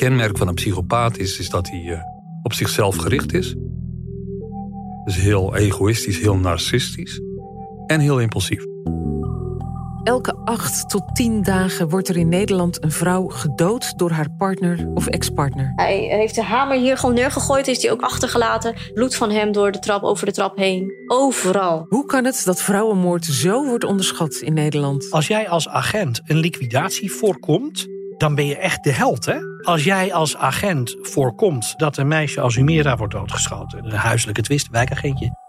Kenmerk van een psychopaat is, is dat hij uh, op zichzelf gericht is. Dus heel egoïstisch, heel narcistisch en heel impulsief. Elke acht tot tien dagen wordt er in Nederland een vrouw gedood door haar partner of ex-partner. Hij heeft de hamer hier gewoon neergegooid, is die ook achtergelaten. Bloed van hem door de trap, over de trap heen. Overal. Hoe kan het dat vrouwenmoord zo wordt onderschat in Nederland? Als jij als agent een liquidatie voorkomt, dan ben je echt de held, hè? Als jij als agent voorkomt dat een meisje als Humira wordt doodgeschoten, een huiselijke twist, wijkagentje,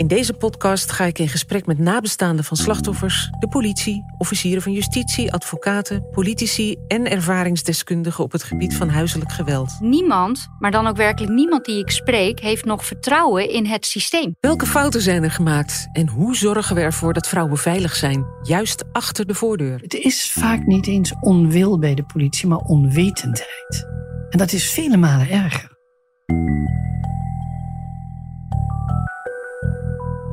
in deze podcast ga ik in gesprek met nabestaanden van slachtoffers, de politie, officieren van justitie, advocaten, politici en ervaringsdeskundigen op het gebied van huiselijk geweld. Niemand, maar dan ook werkelijk niemand die ik spreek, heeft nog vertrouwen in het systeem. Welke fouten zijn er gemaakt en hoe zorgen we ervoor dat vrouwen veilig zijn, juist achter de voordeur? Het is vaak niet eens onwil bij de politie, maar onwetendheid. En dat is vele malen erger.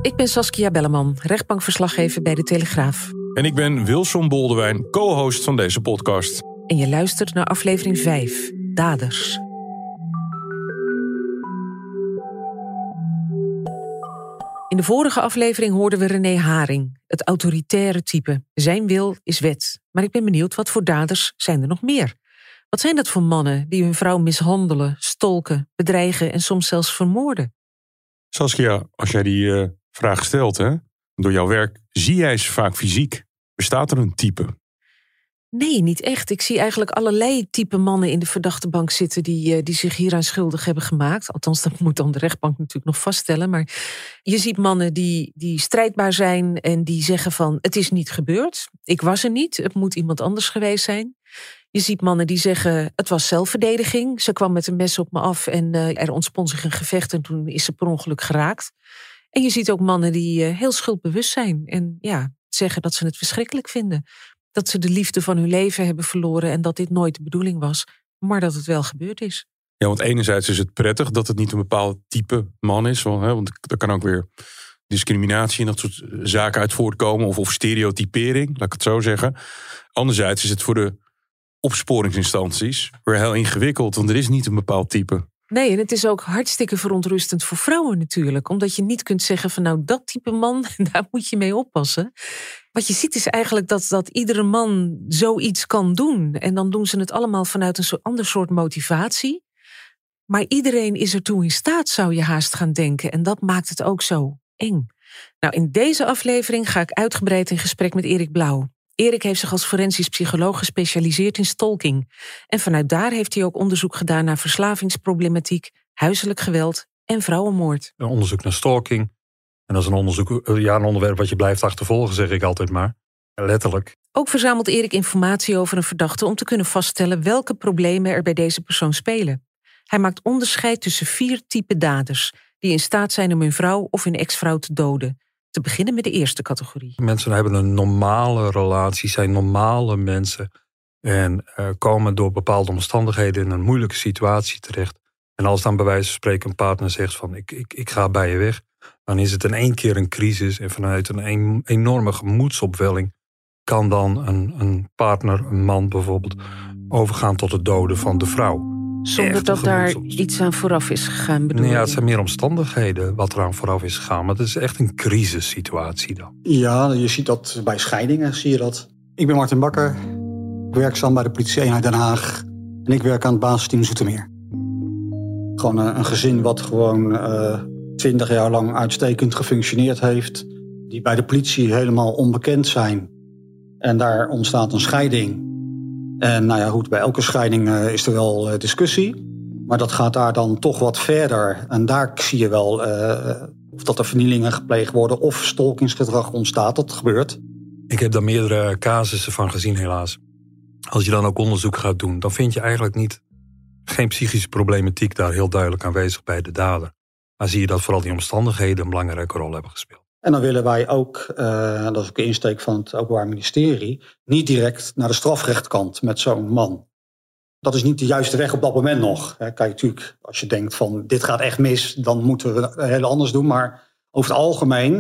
Ik ben Saskia Belleman, rechtbankverslaggever bij De Telegraaf. En ik ben Wilson Boldewijn, co-host van deze podcast. En je luistert naar aflevering 5, Daders. In de vorige aflevering hoorden we René Haring, het autoritaire type. Zijn wil is wet. Maar ik ben benieuwd, wat voor daders zijn er nog meer? Wat zijn dat voor mannen die hun vrouw mishandelen, stolken, bedreigen en soms zelfs vermoorden? Saskia, als jij die uh, vraag stelt, hè, door jouw werk, zie jij ze vaak fysiek? Bestaat er een type? Nee, niet echt. Ik zie eigenlijk allerlei type mannen in de verdachte bank zitten die, uh, die zich hieraan schuldig hebben gemaakt. Althans, dat moet dan de rechtbank natuurlijk nog vaststellen. Maar je ziet mannen die, die strijdbaar zijn en die zeggen van het is niet gebeurd. Ik was er niet, het moet iemand anders geweest zijn. Je ziet mannen die zeggen het was zelfverdediging. Ze kwam met een mes op me af en uh, er ontspon zich een gevecht en toen is ze per ongeluk geraakt. En je ziet ook mannen die uh, heel schuldbewust zijn en ja, zeggen dat ze het verschrikkelijk vinden. Dat ze de liefde van hun leven hebben verloren en dat dit nooit de bedoeling was, maar dat het wel gebeurd is. Ja, want enerzijds is het prettig dat het niet een bepaald type man is. Want, hè, want er kan ook weer discriminatie en dat soort zaken uit voortkomen. Of, of stereotypering, laat ik het zo zeggen. Anderzijds is het voor de opsporingsinstanties weer heel ingewikkeld. Want er is niet een bepaald type. Nee, en het is ook hartstikke verontrustend voor vrouwen natuurlijk. Omdat je niet kunt zeggen van nou dat type man, daar moet je mee oppassen. Wat je ziet is eigenlijk dat, dat iedere man zoiets kan doen. En dan doen ze het allemaal vanuit een ander soort motivatie. Maar iedereen is ertoe in staat, zou je haast gaan denken. En dat maakt het ook zo eng. Nou, in deze aflevering ga ik uitgebreid in gesprek met Erik Blauw. Erik heeft zich als forensisch psycholoog gespecialiseerd in stalking. En vanuit daar heeft hij ook onderzoek gedaan naar verslavingsproblematiek, huiselijk geweld en vrouwenmoord. Een onderzoek naar stalking. En dat is een onderzoek, eh, ja, een onderwerp wat je blijft achtervolgen, zeg ik altijd maar. Letterlijk. Ook verzamelt Erik informatie over een verdachte om te kunnen vaststellen welke problemen er bij deze persoon spelen. Hij maakt onderscheid tussen vier typen daders die in staat zijn om hun vrouw of hun ex-vrouw te doden. Te beginnen met de eerste categorie. Mensen hebben een normale relatie, zijn normale mensen. En uh, komen door bepaalde omstandigheden in een moeilijke situatie terecht. En als dan bij wijze van spreken een partner zegt van ik, ik, ik ga bij je weg. Dan is het in één keer een crisis. En vanuit een enorme gemoedsopwelling kan dan een, een partner, een man bijvoorbeeld, overgaan tot het doden van de vrouw. Zonder dat daar iets aan vooraf is gegaan, bedoel nee, ja, het zijn meer omstandigheden wat eraan vooraf is gegaan. Maar het is echt een crisissituatie dan. Ja, je ziet dat bij scheidingen, zie je dat. Ik ben Martin Bakker, werkzaam bij de politie-eenheid Den Haag. En ik werk aan het basisteam Zoetermeer. Gewoon een, een gezin wat gewoon uh, twintig jaar lang uitstekend gefunctioneerd heeft. Die bij de politie helemaal onbekend zijn. En daar ontstaat een scheiding. En nou ja, goed, bij elke scheiding uh, is er wel uh, discussie. Maar dat gaat daar dan toch wat verder. En daar zie je wel uh, of dat er vernielingen gepleegd worden of stolkingsgedrag ontstaat. Dat gebeurt. Ik heb daar meerdere casussen van gezien, helaas. als je dan ook onderzoek gaat doen, dan vind je eigenlijk niet geen psychische problematiek daar heel duidelijk aanwezig bij de dader. Maar zie je dat vooral die omstandigheden een belangrijke rol hebben gespeeld. En dan willen wij ook, uh, dat is ook de insteek van het Openbaar Ministerie, niet direct naar de strafrechtkant met zo'n man. Dat is niet de juiste weg op dat moment nog. Kijk, natuurlijk, als je denkt van dit gaat echt mis, dan moeten we het heel anders doen. Maar over het algemeen,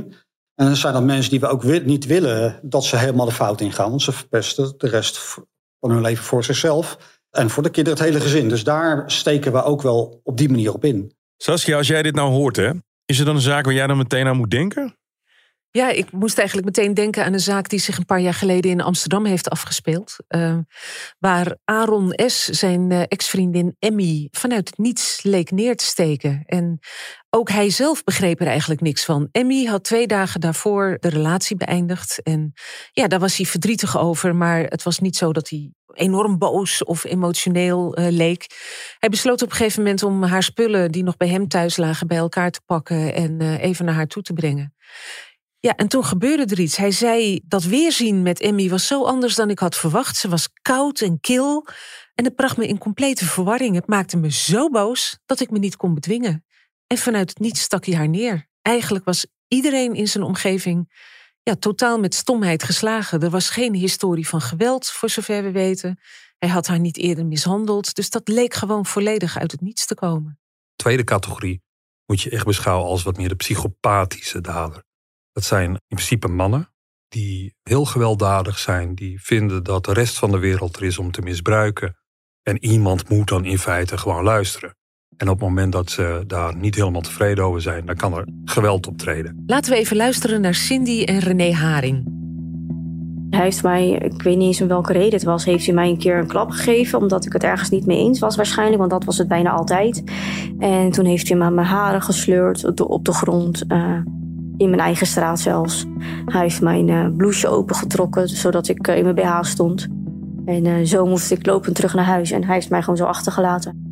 en dan zijn dat mensen die we ook niet willen dat ze helemaal de fout ingaan. Want ze verpesten de rest van hun leven voor zichzelf en voor de kinderen, het hele gezin. Dus daar steken we ook wel op die manier op in. Saskia, als jij dit nou hoort, hè, is er dan een zaak waar jij dan meteen aan moet denken? Ja, ik moest eigenlijk meteen denken aan een zaak die zich een paar jaar geleden in Amsterdam heeft afgespeeld. Uh, waar Aaron S. zijn uh, ex-vriendin Emmy vanuit het niets leek neer te steken. En ook hij zelf begreep er eigenlijk niks van. Emmy had twee dagen daarvoor de relatie beëindigd. En ja, daar was hij verdrietig over. Maar het was niet zo dat hij enorm boos of emotioneel uh, leek. Hij besloot op een gegeven moment om haar spullen die nog bij hem thuis lagen bij elkaar te pakken en even naar haar toe te brengen. Ja, en toen gebeurde er iets. Hij zei dat weerzien met Emmy was zo anders dan ik had verwacht. Ze was koud en kil en het bracht me in complete verwarring. Het maakte me zo boos dat ik me niet kon bedwingen. En vanuit het niets stak hij haar neer. Eigenlijk was iedereen in zijn omgeving ja, totaal met stomheid geslagen. Er was geen historie van geweld, voor zover we weten. Hij had haar niet eerder mishandeld, dus dat leek gewoon volledig uit het niets te komen. Tweede categorie moet je echt beschouwen als wat meer de psychopathische dader. Dat zijn in principe mannen die heel gewelddadig zijn, die vinden dat de rest van de wereld er is om te misbruiken. En iemand moet dan in feite gewoon luisteren. En op het moment dat ze daar niet helemaal tevreden over zijn, dan kan er geweld optreden. Laten we even luisteren naar Cindy en René Haring. Hij heeft mij, ik weet niet eens om welke reden het was, heeft hij mij een keer een klap gegeven. Omdat ik het ergens niet mee eens was waarschijnlijk, want dat was het bijna altijd. En toen heeft hij me mijn haren gesleurd op de grond. Uh, in mijn eigen straat zelfs. Hij heeft mijn uh, blouseje opengetrokken, zodat ik uh, in mijn BH stond. En uh, zo moest ik lopen terug naar huis en hij heeft mij gewoon zo achtergelaten.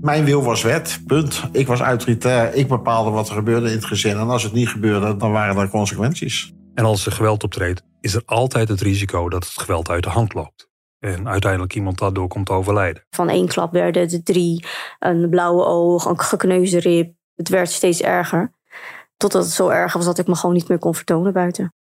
Mijn wil was wet, punt. Ik was autoritair, ik bepaalde wat er gebeurde in het gezin. En als het niet gebeurde, dan waren er consequenties. En als er geweld optreedt, is er altijd het risico dat het geweld uit de hand loopt. En uiteindelijk iemand daardoor komt te overlijden. Van één klap werden er drie, een blauwe oog, een gekneusde rib. Het werd steeds erger. Totdat het zo erg was dat ik me gewoon niet meer kon vertonen buiten.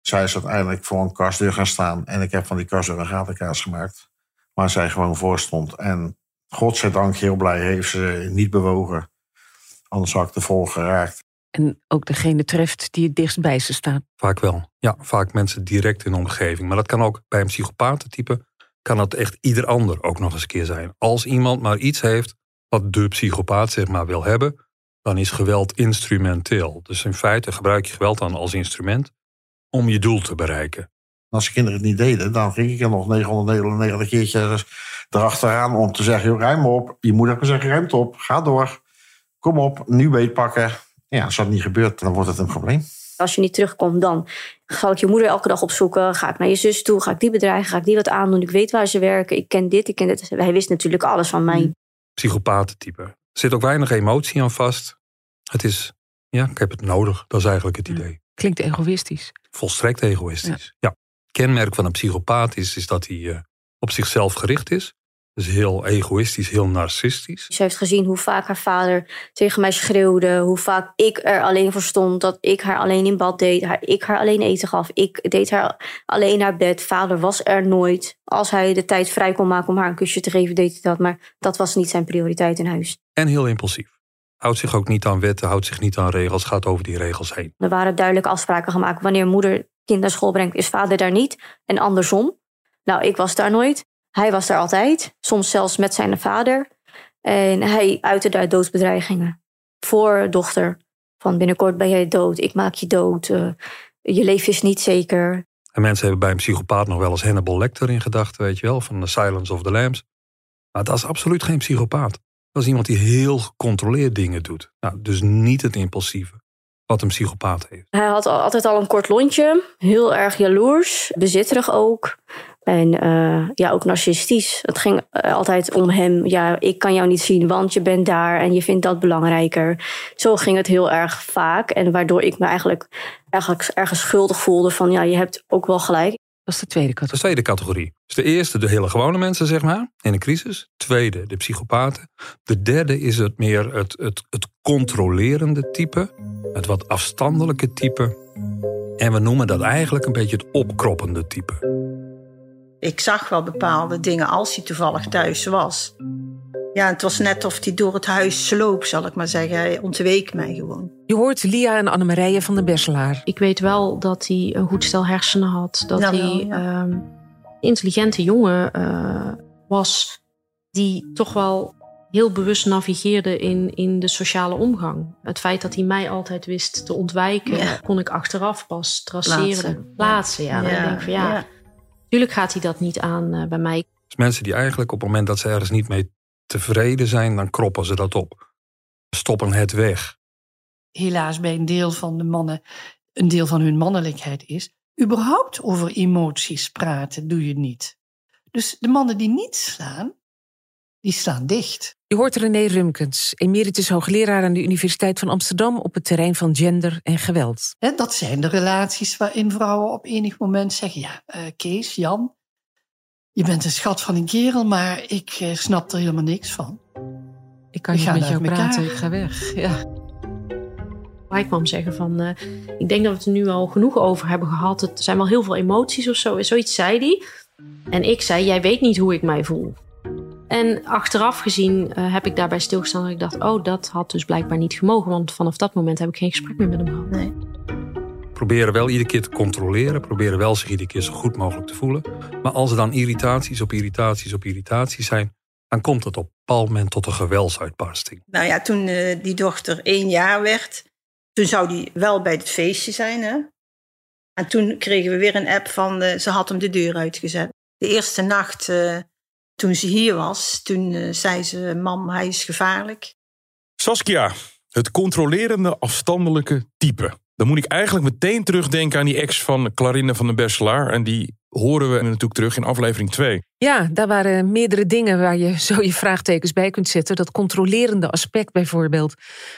Zij is uiteindelijk voor een kastdeur gaan staan. En ik heb van die kastdeur een gatenkaas gemaakt. Waar zij gewoon voor stond. En godzijdank heel blij heeft ze niet bewogen. Anders had ik de vol geraakt. En ook degene treft die het dichtst bij ze staat. Vaak wel. Ja, vaak mensen direct in de omgeving. Maar dat kan ook bij een psychopatentype. Kan dat echt ieder ander ook nog eens een keer zijn. Als iemand maar iets heeft wat de psychopaat zeg maar wil hebben dan is geweld instrumenteel. Dus in feite gebruik je geweld dan als instrument om je doel te bereiken. Als de kinderen het niet deden, dan ging ik er nog 999 keertjes erachteraan om te zeggen: ruim op. Je moeder kan zeggen: ruimt op, ga door. Kom op, nu beetpakken. Ja, als dat niet gebeurt, dan wordt het een probleem. Als je niet terugkomt, dan zal ik je moeder elke dag opzoeken. Ga ik naar je zus toe? Ga ik die bedreigen? Ga ik die wat aandoen? Ik weet waar ze werken. Ik ken dit, ik ken dit. Hij wist natuurlijk alles van mij. Psychopatentype. Er zit ook weinig emotie aan vast. Het is, ja, ik heb het nodig. Dat is eigenlijk het idee. Klinkt egoïstisch. Volstrekt egoïstisch. Ja. Kenmerk van een psychopaat is, is dat hij uh, op zichzelf gericht is. Dus heel egoïstisch, heel narcistisch. Ze heeft gezien hoe vaak haar vader tegen mij schreeuwde. Hoe vaak ik er alleen voor stond. Dat ik haar alleen in bad deed. Haar, ik haar alleen eten gaf. Ik deed haar alleen naar bed. Vader was er nooit. Als hij de tijd vrij kon maken om haar een kusje te geven, deed hij dat. Maar dat was niet zijn prioriteit in huis. En heel impulsief. Houdt zich ook niet aan wetten, houdt zich niet aan regels, gaat over die regels heen. Er waren duidelijke afspraken gemaakt. Wanneer moeder kind naar school brengt, is vader daar niet. En andersom. Nou, ik was daar nooit. Hij was daar altijd. Soms zelfs met zijn vader. En hij uitte daar doodsbedreigingen. Voor dochter. Van binnenkort ben jij dood. Ik maak je dood. Uh, je leven is niet zeker. En mensen hebben bij een psychopaat nog wel eens Hannibal Lecter in gedachten, weet je wel, van The Silence of the Lambs. Maar dat is absoluut geen psychopaat. Dat is iemand die heel gecontroleerd dingen doet. Nou, dus niet het impulsieve wat een psychopaat heeft. Hij had altijd al een kort lontje, heel erg jaloers, bezitterig ook. En uh, ja, ook narcistisch. Het ging eh, altijd om hem. Ja, ik kan jou niet zien, want je bent daar en je vindt dat belangrijker. Zo ging het heel erg vaak. En waardoor ik me eigenlijk, eigenlijk ergens schuldig voelde van ja, je hebt ook wel gelijk. Dat is de tweede Dat is categorie. de tweede categorie. Dus de eerste, de hele gewone mensen, zeg maar, in een crisis. Tweede, de psychopaten. De derde is het meer het, het, het controlerende type. Het wat afstandelijke type. En we noemen dat eigenlijk een beetje het opkroppende type. Ik zag wel bepaalde dingen als hij toevallig thuis was. Ja, het was net of hij door het huis sloop, zal ik maar zeggen. Hij ontweek mij gewoon. Je hoort Lia en Annemarije van den Besselaar. Ik weet wel dat hij een goed stel hersenen had. Dat wel, hij ja. ehm, een intelligente jongen eh, was. Die toch wel heel bewust navigeerde in, in de sociale omgang. Het feit dat hij mij altijd wist te ontwijken, Ja. kon ik achteraf pas traceren. Plaatsen. Plaatsen, ja. Dan Ja, denk ik van ja, ja. Tuurlijk gaat hij dat niet aan eh, bij mij. Dus mensen die eigenlijk op het moment dat ze ergens niet mee tevreden zijn, dan kroppen ze dat op. Stoppen het weg. helaas bij een deel van de mannen een deel van hun mannelijkheid is. Überhaupt over emoties praten doe je niet. Dus de mannen die niet slaan, die staan dicht. Je hoort René Rumkens, emeritus hoogleraar aan de Universiteit van Amsterdam op het terrein van gender en geweld. Hè, dat zijn de relaties waarin vrouwen op enig moment zeggen: Ja, eh, Kees, Jan, je bent een schat van een kerel, maar ik eh, snap er helemaal niks van. Ik kan niet met jou elkaar. praten, ik ga weg. Ja. Hij kwam zeggen van, eh, ik denk dat we het er nu al genoeg over hebben gehad. Het zijn wel heel veel emoties of zo. Zoiets zei hij. En ik zei, jij weet niet hoe ik mij voel. En achteraf gezien eh, heb ik daarbij stilgestaan dat ik dacht, oh, dat had dus blijkbaar niet gemogen. Want vanaf dat moment heb ik geen gesprek meer met hem gehad. Nee. Proberen wel iedere keer te controleren. Proberen wel zich iedere keer zo goed mogelijk te voelen. Maar als er dan irritaties op irritaties op irritaties zijn, dan komt het op een bepaald moment tot een geweldsuitbarsting. Nou ja, toen eh, die dochter één jaar werd, toen zou die wel bij het feestje zijn. Hè? En toen kregen we weer een app van, eh, ze had hem de deur uitgezet. De eerste nacht eh, toen ze hier was, toen zei ze, mam, hij is gevaarlijk. Saskia, het controlerende afstandelijke type. Dan moet ik eigenlijk meteen terugdenken aan die ex van Clarine van den Besselaar. En die horen we natuurlijk terug in aflevering 2. Ja, daar waren meerdere dingen waar je zo je vraagtekens bij kunt zetten. Dat controlerende aspect bijvoorbeeld.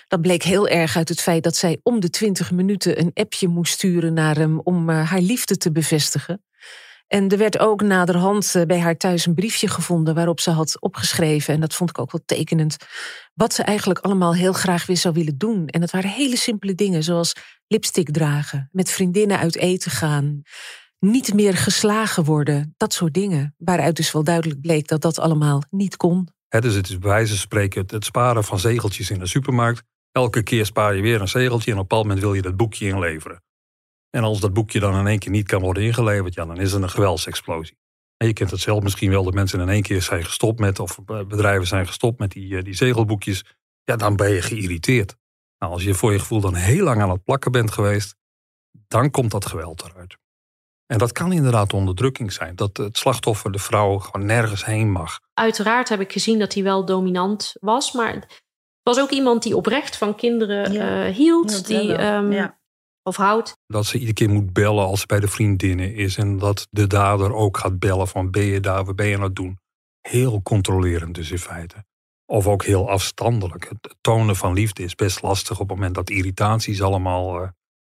Dat bleek heel erg uit het feit dat zij om de 20 minuten een appje moest sturen naar hem om eh, haar liefde te bevestigen. En er werd ook naderhand eh, bij haar thuis een briefje gevonden waarop ze had opgeschreven, en dat vond ik ook wel tekenend, wat ze eigenlijk allemaal heel graag weer zou willen doen. En dat waren hele simpele dingen, zoals lipstick dragen, met vriendinnen uit eten gaan, niet meer geslagen worden, dat soort dingen. Waaruit dus wel duidelijk bleek dat dat allemaal niet kon. Dus het is bij wijze van spreken het sparen van zegeltjes in de supermarkt. Elke keer spaar je weer een zegeltje en op een bepaald moment wil je dat boekje inleveren. En als dat boekje dan in één keer niet kan worden ingeleverd, ja, dan is er een geweldsexplosie. En je kent het zelf misschien wel, dat mensen in één keer zijn gestopt met, of eh, bedrijven zijn gestopt met die, eh, die zegelboekjes. Ja, dan ben je geïrriteerd. Nou, als je voor je gevoel dan heel lang aan het plakken bent geweest, dan komt dat geweld eruit. En dat kan inderdaad onderdrukking zijn. Dat het slachtoffer, de vrouw, gewoon nergens heen mag. Uiteraard heb ik gezien dat hij wel dominant was, maar het was ook iemand die oprecht van kinderen Ja, eh, hield. die, ehm, ja. Of houdt. Dat ze iedere keer moet bellen als ze bij de vriendinnen is. En dat de dader ook gaat bellen van ben je daar, wat ben je aan het doen? Heel controlerend dus in feite. Of ook heel afstandelijk. Het tonen van liefde is best lastig op het moment dat irritaties allemaal eh,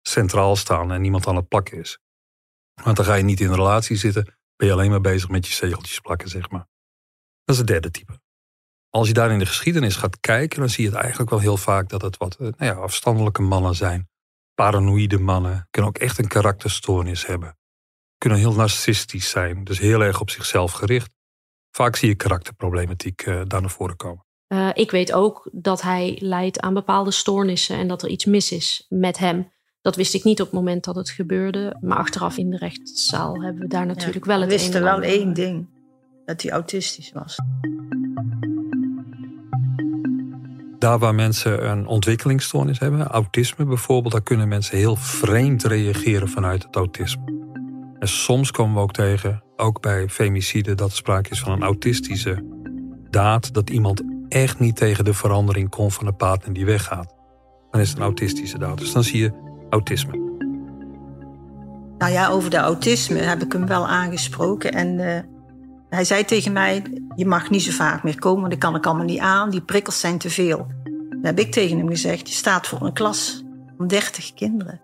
centraal staan en niemand aan het plakken is. Want dan ga je niet in een relatie zitten, ben je alleen maar bezig met je zegeltjes plakken, zeg maar. Dat is het derde type. Als je daar in de geschiedenis gaat kijken, dan zie je het eigenlijk wel heel vaak dat het wat eh, nou ja, afstandelijke mannen zijn. Paranoïde mannen kunnen ook echt een karakterstoornis hebben. Kunnen heel narcistisch zijn, dus heel erg op zichzelf gericht. Vaak zie je karakterproblematiek eh, daar naar voren komen. Eh, ik weet ook dat hij lijdt aan bepaalde stoornissen en dat er iets mis is met hem. Dat wist ik niet op het moment dat het gebeurde. Maar achteraf in de rechtszaal hebben we daar natuurlijk wel we het een wisten en wel één ding. Dat hij autistisch was. Daar waar mensen een ontwikkelingsstoornis hebben, autisme bijvoorbeeld, daar kunnen mensen heel vreemd reageren vanuit het autisme. En soms komen we ook tegen, ook bij femicide, dat er sprake is van een autistische daad, dat iemand echt niet tegen de verandering komt van de partner die weggaat. Dan is het een autistische daad. Dus dan zie je autisme. Nou ja, over de autisme heb ik hem wel aangesproken. En eh, hij zei tegen mij, je mag niet zo vaak meer komen, want dat kan ik allemaal niet aan. Die prikkels zijn te veel. Dan heb ik tegen hem gezegd, je staat voor een klas van 30 kinderen.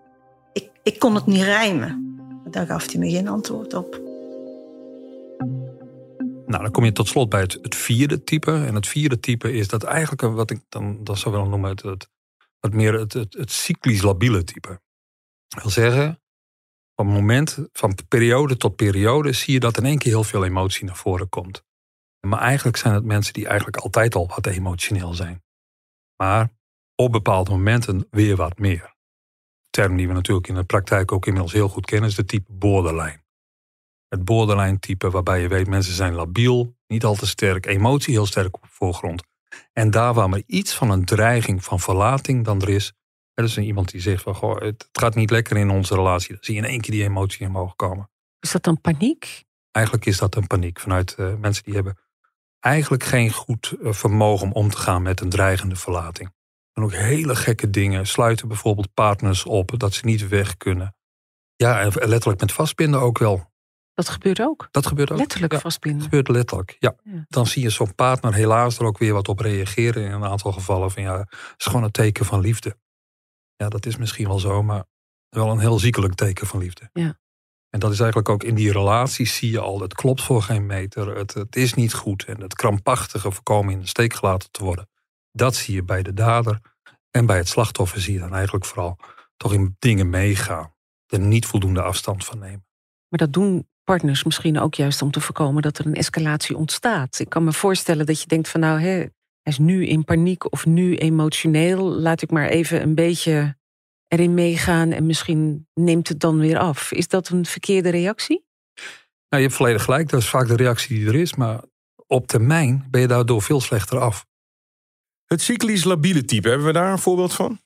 Ik, ik kon het niet rijmen. Daar gaf hij me geen antwoord op. Nou, dan kom je tot slot bij het, vierde type. En het vierde type is dat eigenlijk wat ik dan, dan zou willen noemen het, het, wat meer het, het, het cyclisch labiele type. Dat wil zeggen, op moment van periode tot periode zie je dat in één keer heel veel emotie naar voren komt. Maar eigenlijk zijn het mensen die eigenlijk altijd al wat emotioneel zijn. Maar op bepaalde momenten weer wat meer. De term die we natuurlijk in de praktijk ook inmiddels heel goed kennen is de type borderline. Het borderline type waarbij je weet mensen zijn labiel, niet al te sterk, emotie heel sterk op de voorgrond. En daar waar maar iets van een dreiging van verlating dan er is. Er is iemand die zegt van goh, het gaat niet lekker in onze relatie. Dan zie je in één keer die emotie omhoog komen. Is dat dan paniek? Eigenlijk is dat een paniek vanuit eh, mensen die hebben eigenlijk geen goed eh, vermogen om om te gaan met een dreigende verlating. En ook hele gekke dingen. Sluiten bijvoorbeeld partners op dat ze niet weg kunnen. Ja, en letterlijk met vastbinden ook wel. Dat gebeurt ook. Dat gebeurt ook. Letterlijk Ja, vastbinden. gebeurt letterlijk, ja. Ja. Dan zie je zo'n partner helaas er ook weer wat op reageren in een aantal gevallen. Van ja, het is gewoon een teken van liefde. Ja, dat is misschien wel zo, maar wel een heel ziekelijk teken van liefde. Ja. En dat is eigenlijk ook in die relaties zie je al, het klopt voor geen meter, het, het is niet goed. En het krampachtige voorkomen in de steek gelaten te worden. Dat zie je bij de dader. En bij het slachtoffer zie je dan eigenlijk vooral toch in dingen meegaan. Er niet voldoende afstand van nemen. Maar dat doen partners misschien ook juist om te voorkomen dat er een escalatie ontstaat. Ik kan me voorstellen dat je denkt van nou, hè, hij is nu in paniek of nu emotioneel. Laat ik maar even een beetje erin meegaan en misschien neemt het dan weer af. Is dat een verkeerde reactie? Nou, je hebt volledig gelijk, dat is vaak de reactie die er is. Maar op termijn ben je daardoor veel slechter af. Het cyclisch labiele type, hebben we daar een voorbeeld van?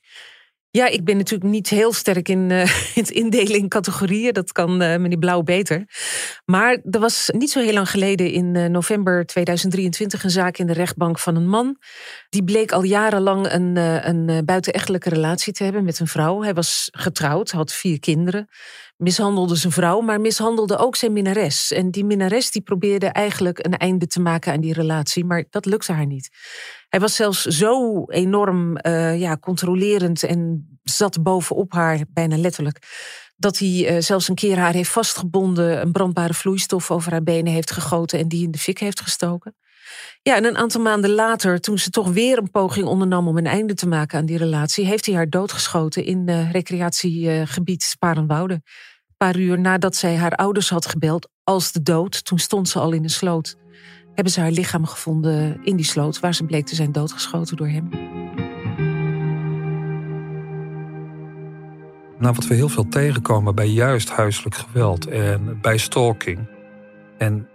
Ja, ik ben natuurlijk niet heel sterk in, in het indelen in categorieën. Dat kan eh, meneer Blauw beter. Maar er was niet zo heel lang geleden in eh, november 2023 een zaak in de rechtbank van een man. Die bleek al jarenlang een, een buitenechtelijke relatie te hebben met een vrouw. Hij was getrouwd, had vier kinderen. Mishandelde zijn vrouw, maar mishandelde ook zijn minnares. En die minnares die probeerde eigenlijk een einde te maken aan die relatie. Maar dat lukte haar niet. Hij was zelfs zo enorm eh, ja, controlerend en zat bovenop haar, bijna letterlijk. Dat hij eh, zelfs een keer haar heeft vastgebonden, een brandbare vloeistof over haar benen heeft gegoten en die in de fik heeft gestoken. Ja, en een aantal maanden later, toen ze toch weer een poging ondernam om een einde te maken aan die relatie, heeft hij haar doodgeschoten in het recreatiegebied Sparenwoude. Een paar uur nadat zij haar ouders had gebeld als de dood, toen stond ze al in een sloot hebben ze haar lichaam gevonden in die sloot, waar ze bleek te zijn doodgeschoten door hem. Nou, wat we heel veel tegenkomen bij juist huiselijk geweld en bij stalking. En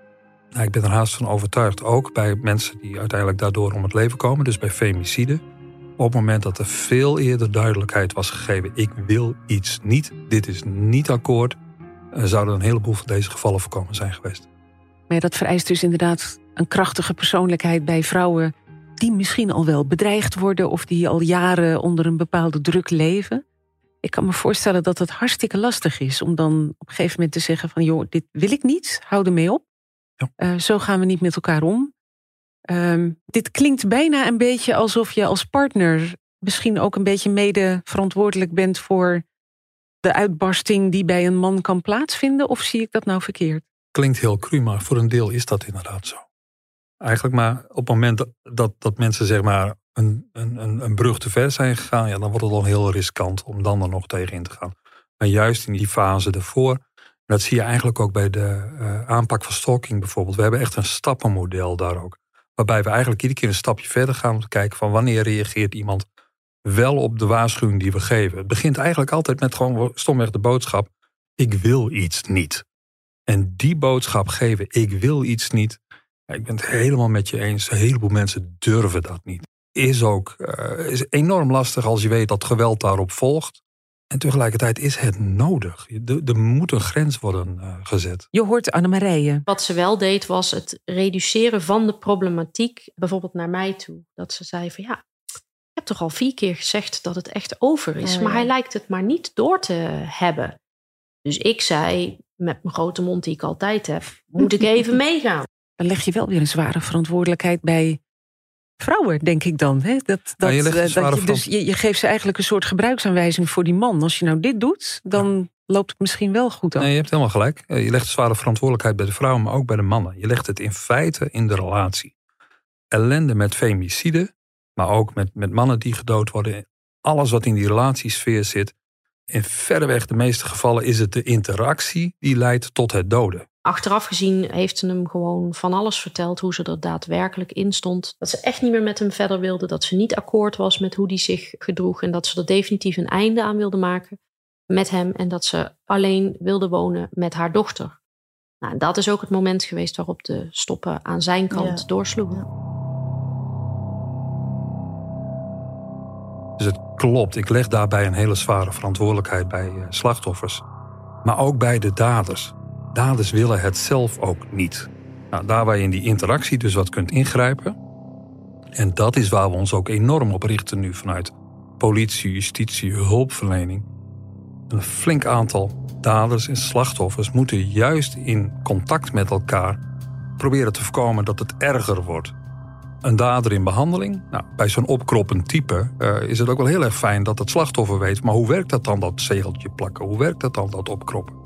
nou, ik ben er haast van overtuigd, ook bij mensen die uiteindelijk daardoor om het leven komen, dus bij femicide. Op het moment dat er veel eerder duidelijkheid was gegeven, ik wil iets niet, dit is niet akkoord, eh, zouden een heleboel van deze gevallen voorkomen zijn geweest. Maar ja, dat vereist dus inderdaad een krachtige persoonlijkheid bij vrouwen die misschien al wel bedreigd worden of die al jaren onder een bepaalde druk leven. Ik kan me voorstellen dat het hartstikke lastig is om dan op een gegeven moment te zeggen van joh, dit wil ik niet, hou ermee op. Ja. Eh, zo gaan we niet met elkaar om. Ehm, dit klinkt bijna een beetje alsof je als partner misschien ook een beetje mede verantwoordelijk bent voor de uitbarsting die bij een man kan plaatsvinden. Of zie ik dat nou verkeerd? Klinkt heel cru, maar voor een deel is dat inderdaad zo. Eigenlijk maar op het moment dat, dat, mensen zeg maar een, een, een, een brug te ver zijn gegaan, ja, dan wordt het al heel riskant om dan er nog tegen in te gaan. Maar juist in die fase ervoor, dat zie je eigenlijk ook bij de eh, aanpak van stalking bijvoorbeeld. We hebben echt een stappenmodel daar ook. Waarbij we eigenlijk iedere keer een stapje verder gaan om te kijken van wanneer reageert iemand wel op de waarschuwing die we geven. Het begint eigenlijk altijd met gewoon stomweg de boodschap, ik wil iets niet. En die boodschap geven, ik wil iets niet. Ik ben het helemaal met je eens. Een heleboel mensen durven dat niet. Is ook eh, is enorm lastig als je weet dat geweld daarop volgt. En tegelijkertijd is het nodig. Er, moet een grens worden eh, gezet. Je hoort Annemarije. Wat ze wel deed was het reduceren van de problematiek, bijvoorbeeld naar mij toe. Dat ze zei van ja, ik heb toch al vier keer gezegd dat het echt over is, Oh, maar ja. hij lijkt het maar niet door te hebben. Dus ik zei, met mijn grote mond die ik altijd heb, moet ik even meegaan. Dan leg je wel weer een zware verantwoordelijkheid bij vrouwen, denk ik dan. Hè? Dat, dat, je een eh, dat je, dus, je, je geeft ze eigenlijk een soort gebruiksaanwijzing voor die man. Als je nou dit doet, dan loopt het misschien wel goed af. Nee, je hebt helemaal gelijk. Eh, Je legt zware verantwoordelijkheid bij de vrouwen, maar ook bij de mannen. Je legt het in feite in de relatie. Ellende met femicide, maar ook met, met mannen die gedood worden. Alles wat in die relatiesfeer zit. In verreweg de meeste gevallen is het de interactie die leidt tot het doden. Achteraf gezien heeft ze hem gewoon van alles verteld hoe ze er daadwerkelijk in stond. Dat ze echt niet meer met hem verder wilde, dat ze niet akkoord was met hoe hij zich gedroeg en dat ze er definitief een einde aan wilde maken met hem en dat ze alleen wilde wonen met haar dochter. Nou, dat is ook het moment geweest waarop de stoppen aan zijn kant Ja. doorsloegen. Dus het klopt, ik leg daarbij een hele zware verantwoordelijkheid bij eh, slachtoffers. Maar ook bij de daders. Daders willen het zelf ook niet. Nou, daar waar je in die interactie dus wat kunt ingrijpen. En dat is waar we ons ook enorm op richten nu vanuit politie, justitie, hulpverlening. Een flink aantal daders en slachtoffers moeten juist in contact met elkaar proberen te voorkomen dat het erger wordt een dader in behandeling. Nou, bij zo'n opkroppend type eh, is het ook wel heel erg fijn dat het slachtoffer weet. Maar hoe werkt dat dan, dat zegeltje plakken? Hoe werkt dat dan, dat opkroppen?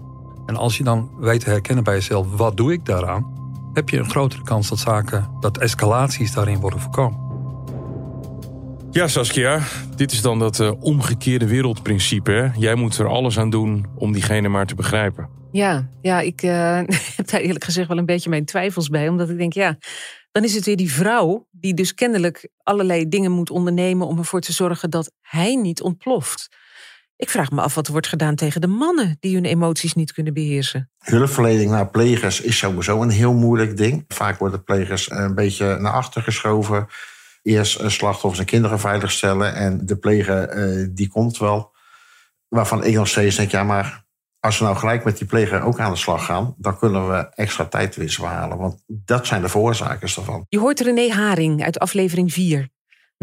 En als je dan weet te herkennen bij jezelf, wat doe ik daaraan? Heb je een grotere kans dat zaken, dat escalaties daarin worden voorkomen. Ja, Saskia, dit is dan dat eh, omgekeerde wereldprincipe. Hè? Jij moet er alles aan doen om diegene maar te begrijpen. Ja, ja ik eh, heb daar eerlijk gezegd wel een beetje mijn twijfels bij. Omdat ik denk, ja, dan is het weer die vrouw die dus kennelijk allerlei dingen moet ondernemen om ervoor te zorgen dat hij niet ontploft. Ik vraag me af wat er wordt gedaan tegen de mannen die hun emoties niet kunnen beheersen. Hulpverlening naar plegers is sowieso een heel moeilijk ding. Vaak worden plegers een beetje naar achter geschoven. Eerst eh, slachtoffers en kinderen veiligstellen. En de pleger, eh, die komt wel. Waarvan ik nog steeds denk, ja, maar als we nou gelijk met die pleger ook aan de slag gaan... dan kunnen we extra tijdwinst behalen. Want dat zijn de veroorzakers daarvan. Je hoort René Haring uit aflevering 4.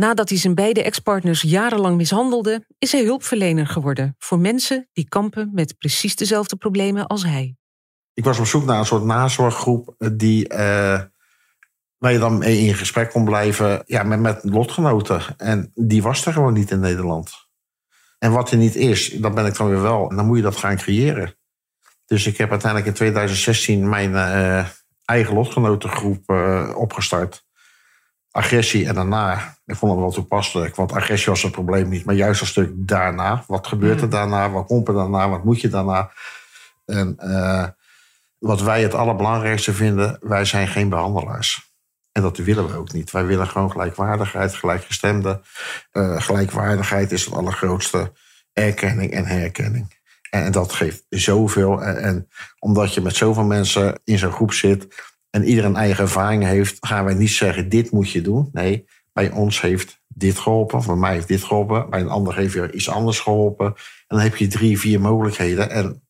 Nadat hij zijn beide ex-partners jarenlang mishandelde, is hij hulpverlener geworden voor mensen die kampen met precies dezelfde problemen als hij. Ik was op zoek naar een soort nazorggroep die, eh, waar je dan mee in gesprek kon blijven ja, met, met lotgenoten. En die was er gewoon niet in Nederland. En wat er niet is, dat ben ik dan weer wel. En dan moet je dat gaan creëren. Dus ik heb uiteindelijk in 2016 mijn eh, eigen lotgenotengroep eh, opgestart. Agressie en daarna, ik vond het wel toepasselijk, want agressie was het probleem niet, maar juist een stuk daarna. Wat gebeurt er daarna? Wat komt er daarna? Wat moet je daarna? En eh, wat wij het allerbelangrijkste vinden, wij zijn geen behandelaars. En dat willen we ook niet. Wij willen gewoon gelijkwaardigheid, gelijkgestemde. Eh, gelijkwaardigheid is het allergrootste. Erkenning en herkenning. En, en dat geeft zoveel. En, en omdat je met zoveel mensen in zo'n groep zit en ieder een eigen ervaring heeft, gaan wij niet zeggen: dit moet je doen. Nee, bij ons heeft dit geholpen, bij mij heeft dit geholpen, bij een ander heeft weer iets anders geholpen. En dan heb je drie, vier mogelijkheden. En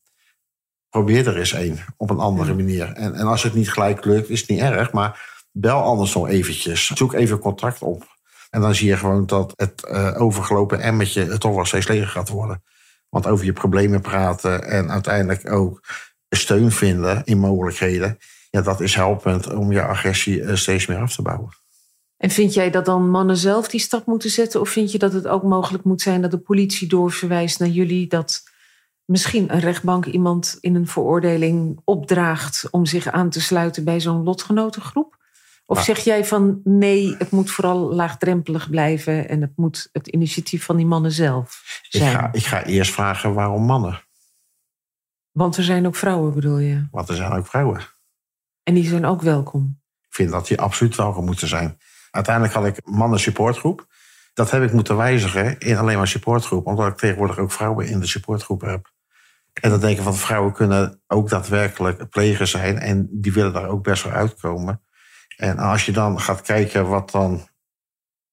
probeer er eens één op een andere manier. En, en als het niet gelijk lukt, is het niet erg, maar bel anders nog eventjes. Zoek even contact op. En dan zie je gewoon dat het eh, overgelopen emmertje het toch wel steeds leger gaat worden. Want over je problemen praten en uiteindelijk ook steun vinden in mogelijkheden. Ja, dat is helpend om je agressie eh, steeds meer af te bouwen. En vind jij dat dan mannen zelf die stap moeten zetten? Of vind je dat het ook mogelijk moet zijn dat de politie doorverwijst naar jullie? Dat misschien een rechtbank iemand in een veroordeling opdraagt om zich aan te sluiten bij zo'n lotgenotengroep? Of Nou. zeg jij van nee, het moet vooral laagdrempelig blijven en het moet het initiatief van die mannen zelf Ik zijn? ga, ik ga eerst vragen waarom mannen. Want er zijn ook vrouwen, bedoel je? Want er zijn ook vrouwen. En die zijn ook welkom. Ik vind dat die absoluut welkom moeten zijn. Uiteindelijk had ik mannen supportgroep. Dat heb ik moeten wijzigen in alleen maar supportgroep. Omdat ik tegenwoordig ook vrouwen in de supportgroep heb. En dan denk ik van vrouwen kunnen ook daadwerkelijk pleger zijn. En die willen daar ook best wel uitkomen. En als je dan gaat kijken wat dan,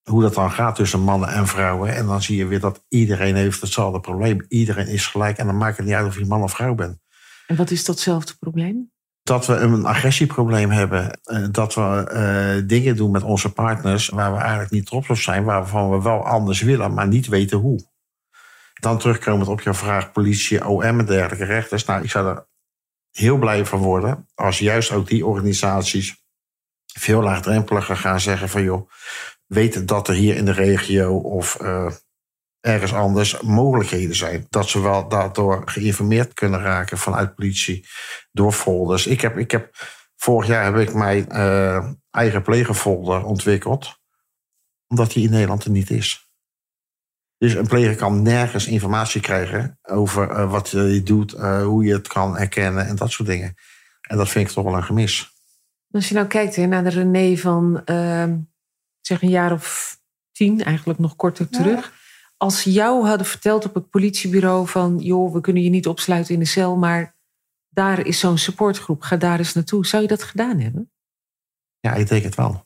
hoe dat dan gaat tussen mannen en vrouwen. En dan zie je weer dat iedereen heeft hetzelfde probleem. Iedereen is gelijk. En dan maakt het niet uit of je man of vrouw bent. En wat is datzelfde probleem? Dat we een agressieprobleem hebben. eh, Dat we eh, dingen doen met onze partners waar we eigenlijk niet trots op zijn. Waarvan we wel anders willen, maar niet weten hoe. Dan terugkomend op jouw vraag politie, OM en dergelijke rechters. Nou, ik zou er heel blij van worden als juist ook die organisaties veel laagdrempeliger gaan zeggen van joh, weet dat er hier in de regio of eh, ergens anders mogelijkheden zijn. Dat ze wel daardoor geïnformeerd kunnen raken vanuit politie door folders. Ik heb, ik heb, vorig jaar heb ik mijn uh, eigen plegerfolder ontwikkeld, omdat die in Nederland er niet is. Dus een pleger kan nergens informatie krijgen over uh, wat je doet, hoe je het kan herkennen en dat soort dingen. En dat vind ik toch wel een gemis. Als je nou kijkt hè, naar de René van ehm, zeg een jaar of tien, eigenlijk nog korter terug. Als ze jou hadden verteld op het politiebureau van joh, we kunnen je niet opsluiten in de cel, maar daar is zo'n supportgroep, ga daar eens naartoe. Zou je dat gedaan hebben? Ja, ik denk het wel.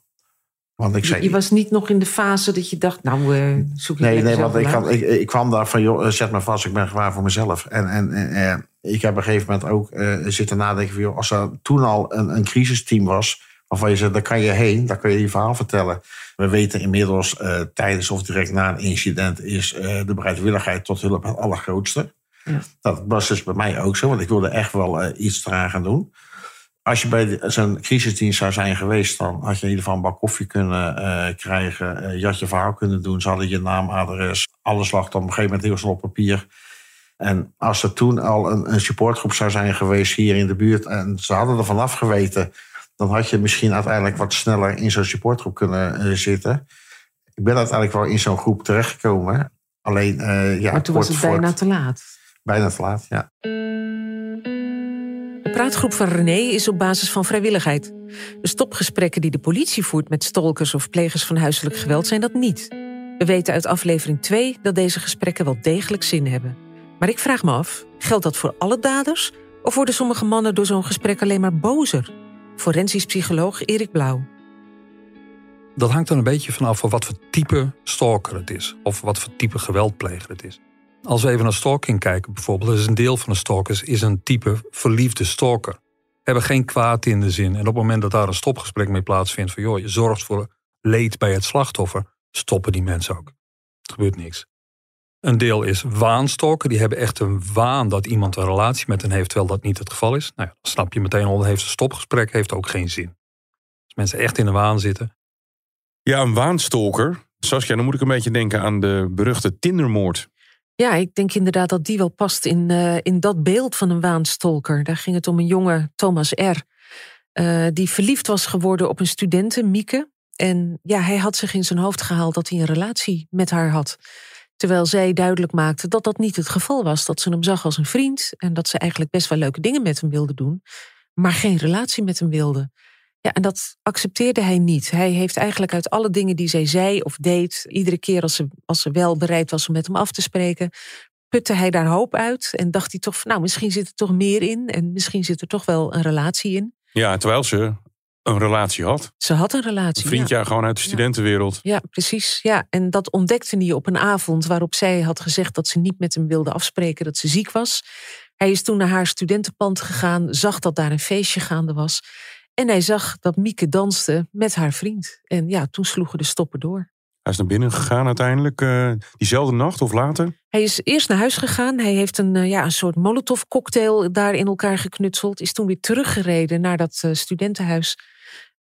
Want ik zei, je, was niet nog in de fase dat je dacht, nou, uh, zoek je Nee, nee want ik, kwam, ik, ik, kwam daar van, joh, zet me vast, ik ben gewaar voor mezelf. En, en, en ik heb op een gegeven moment ook uh, zitten nadenken van, joh, als er toen al een, een crisisteam was, waarvan je zegt, daar kan je heen, daar kan je je verhaal vertellen. We weten inmiddels, uh, tijdens of direct na een incident, is uh, de bereidwilligheid tot hulp het allergrootste. Ja. Dat was dus bij mij ook zo, want ik wilde echt wel uh, iets eraan gaan doen. Als je bij zo'n crisisdienst zou zijn geweest, dan had je in ieder geval een bak koffie kunnen krijgen. je had je verhaal kunnen doen. Ze hadden je naam, adres, alles lag dan op een gegeven moment heel snel op papier. En als er toen al een, een supportgroep zou zijn geweest hier in de buurt en ze hadden er vanaf geweten dan had je misschien uiteindelijk wat sneller in zo'n supportgroep kunnen uh, zitten. Ik ben uiteindelijk wel in zo'n groep terechtgekomen. Alleen, uh, ja, maar toen was het bijna te laat. Bijna te laat, ja. De praatgroep van René is op basis van vrijwilligheid. De stopgesprekken die de politie voert met stalkers of plegers van huiselijk geweld zijn dat niet. We weten uit aflevering 2 dat deze gesprekken wel degelijk zin hebben. Maar ik vraag me af, geldt dat voor alle daders? Of worden sommige mannen door zo'n gesprek alleen maar bozer? Forensisch psycholoog Erik Blauw. Dat hangt er een beetje vanaf van wat voor type stalker het is. Of wat voor type geweldpleger het is. Als we even naar stalking kijken bijvoorbeeld, is een deel van de stalkers is een type verliefde stalker. Hebben geen kwaad in de zin. En op het moment dat daar een stopgesprek mee plaatsvindt van joh, je zorgt voor leed bij het slachtoffer, stoppen die mensen ook. Er gebeurt niks. Een deel is waanstalker. Die hebben echt een waan dat iemand een relatie met hen heeft, terwijl dat niet het geval is. Nou ja, dan snap je meteen al, heeft een stopgesprek, heeft ook geen zin. Als mensen echt in de waan zitten. Ja, een waanstalker. Saskia, dan moet ik een beetje denken aan de beruchte Tindermoord. Ja, ik denk inderdaad dat die wel past in, uh, in dat beeld van een waanstalker. Daar ging het om een jonge Thomas R. Uh, die verliefd was geworden op een studenten, Mieke. En ja, hij had zich in zijn hoofd gehaald dat hij een relatie met haar had. Terwijl zij duidelijk maakte dat dat niet het geval was. Dat ze hem zag als een vriend en dat ze eigenlijk best wel leuke dingen met hem wilde doen, maar geen relatie met hem wilde. Ja, en dat accepteerde hij niet. Hij heeft eigenlijk uit alle dingen die zij zei of deed, iedere keer als ze, als ze wel bereid was om met hem af te spreken, putte hij daar hoop uit en dacht hij toch nou, misschien zit er toch meer in en misschien zit er toch wel een relatie in. Ja, terwijl ze een relatie had. Ze had een relatie. Een vriendje gewoon uit de studentenwereld. Ja, precies. Ja, en dat ontdekte hij op een avond waarop zij had gezegd dat ze niet met hem wilde afspreken, dat ze ziek was. Hij is toen naar haar studentenpand gegaan, zag dat daar een feestje gaande was. En hij zag dat Mieke danste met haar vriend. En ja, toen sloegen de stoppen door. Hij is naar binnen gegaan uiteindelijk, uh, diezelfde nacht of later? Hij is eerst naar huis gegaan. Hij heeft een, uh, ja, een soort molotov cocktail daar in elkaar geknutseld. Is toen weer teruggereden naar dat uh, studentenhuis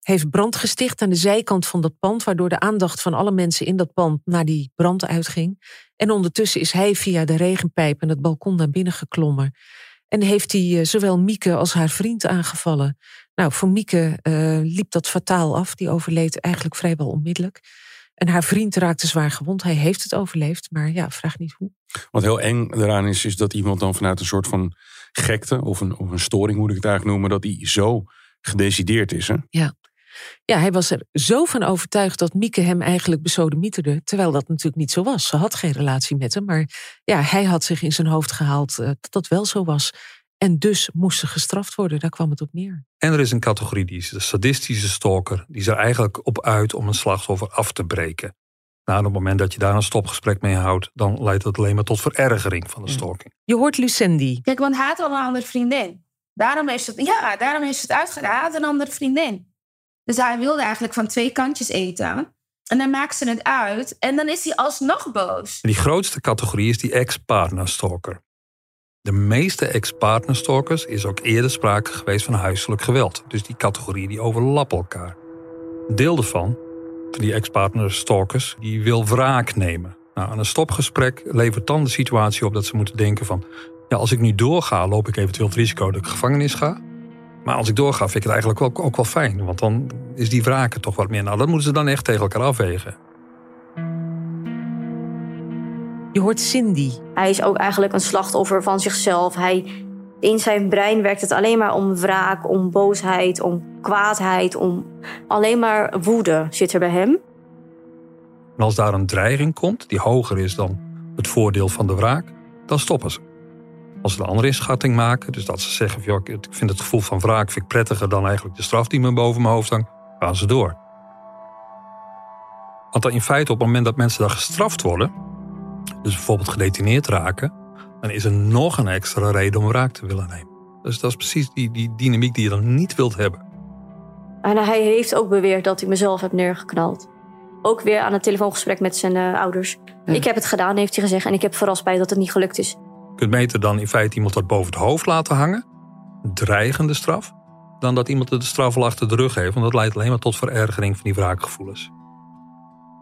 heeft brand gesticht aan de zijkant van dat pand, waardoor de aandacht van alle mensen in dat pand naar die brand uitging. En ondertussen is hij via de regenpijp en het balkon naar binnen geklommen. En heeft hij eh, zowel Mieke als haar vriend aangevallen. Nou, voor Mieke liep dat fataal af. Die overleed eigenlijk vrijwel onmiddellijk. En haar vriend raakte zwaar gewond. Hij heeft het overleefd, maar ja, vraag niet hoe. Wat heel eng eraan is, is dat iemand dan vanuit een soort van gekte of een, of een storing, moet ik het eigenlijk noemen, dat hij zo gedecideerd is. Hè? Ja. Ja, hij was er zo van overtuigd dat Mieke hem eigenlijk besodemieterde. Terwijl dat natuurlijk niet zo was. Ze had geen relatie met hem. Maar ja, hij had zich in zijn hoofd gehaald uh, dat dat wel zo was. En dus moest ze gestraft worden. Daar kwam het op neer. En er is een categorie, die is de sadistische stalker. Die is er eigenlijk op uit om een slachtoffer af te breken. Nou, op het moment dat je daar een stopgesprek mee houdt, dan leidt dat alleen maar tot verergering van de stalking. Je hoort Lucendi. Kijk, want hij had al een andere vriendin. Daarom is het, ja, daarom is het uitgedaan. Hij had een andere vriendin. Dus hij wilde eigenlijk van twee kantjes eten. En dan maakt ze het uit. En dan is hij alsnog boos. die grootste categorie is die ex-partnerstalker. De meeste ex-partnerstalkers is ook eerder sprake geweest van huiselijk geweld. Dus die categorieën die overlappen elkaar. deel ervan, die ex-partner stalkers, die wil wraak nemen. Nou, een stopgesprek levert dan de situatie op dat ze moeten denken van... ja, als ik nu doorga, loop ik eventueel het risico dat ik gevangenis ga. Maar als ik doorga, vind ik het eigenlijk ook, ook wel fijn. Want dan is die wraak toch wat meer. Nou, dat moeten ze dan echt tegen elkaar afwegen. Je hoort Cindy. Hij is ook eigenlijk een slachtoffer van zichzelf. Hij, in zijn brein werkt het alleen maar om wraak, om boosheid, om kwaadheid, om alleen maar woede zit er bij hem. En als daar een dreiging komt die hoger is dan het voordeel van de wraak, dan stoppen ze. Als ze een andere inschatting maken, dus dat ze zeggen: ik vind het gevoel van wraak vind ik prettiger dan eigenlijk de straf die me boven mijn hoofd hangt, gaan ze door. Want dan in feite op het moment dat mensen daar gestraft worden, dus bijvoorbeeld gedetineerd raken, dan is er nog een extra reden om wraak te willen nemen. Dus dat is precies die, die dynamiek die je dan niet wilt hebben. En hij heeft ook beweerd dat hij mezelf heb neergeknald. Ook weer aan het telefoongesprek met zijn uh, ouders. Ja. Ik heb het gedaan, heeft hij gezegd. En ik heb verrast bij dat het niet gelukt is. Je kunt beter dan in feite iemand dat boven het hoofd laten hangen, dreigende straf, dan dat iemand de straf al achter de rug heeft. Want dat leidt alleen maar tot verergering van die wraakgevoelens.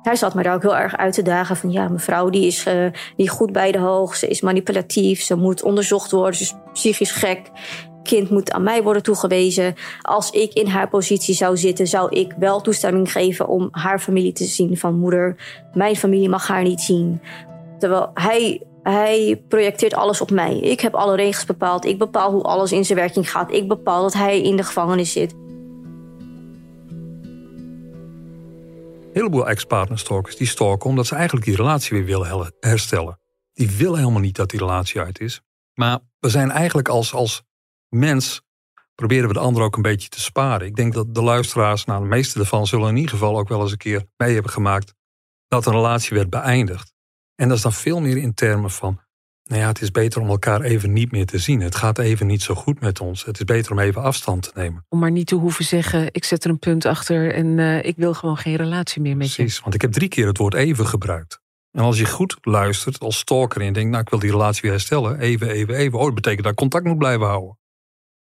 Hij zat me daar ook heel erg uit te dagen van ja, mevrouw die is uh, niet goed bij de hoog, ze is manipulatief, ze moet onderzocht worden, ze is psychisch gek. Kind moet aan mij worden toegewezen. Als ik in haar positie zou zitten, zou ik wel toestemming geven om haar familie te zien van moeder. Mijn familie mag haar niet zien. Terwijl hij, hij projecteert alles op mij. Ik heb alle regels bepaald. Ik bepaal hoe alles in zijn werking gaat. Ik bepaal dat hij in de gevangenis zit. Heleboel ex-partnerstalkers die stalken omdat ze eigenlijk die relatie weer willen herstellen. Die willen helemaal niet dat die relatie uit is. Maar we zijn eigenlijk als, als mens proberen we de ander ook een beetje te sparen. Ik denk dat de luisteraars, nou de meeste ervan, zullen in ieder geval ook wel eens een keer mee hebben gemaakt dat een relatie werd beëindigd. En dat is dan veel meer in termen van, nou ja, het is beter om elkaar even niet meer te zien. Het gaat even niet zo goed met ons. Het is beter om even afstand te nemen. Om maar niet te hoeven zeggen, ik zet er een punt achter en uh, ik wil gewoon geen relatie meer met Precies, je. Precies, want ik heb drie keer het woord even gebruikt. En als je goed luistert als stalker en je denkt, nou ik wil die relatie weer herstellen, even, even, even. Oh, dat betekent dat ik contact moet blijven houden.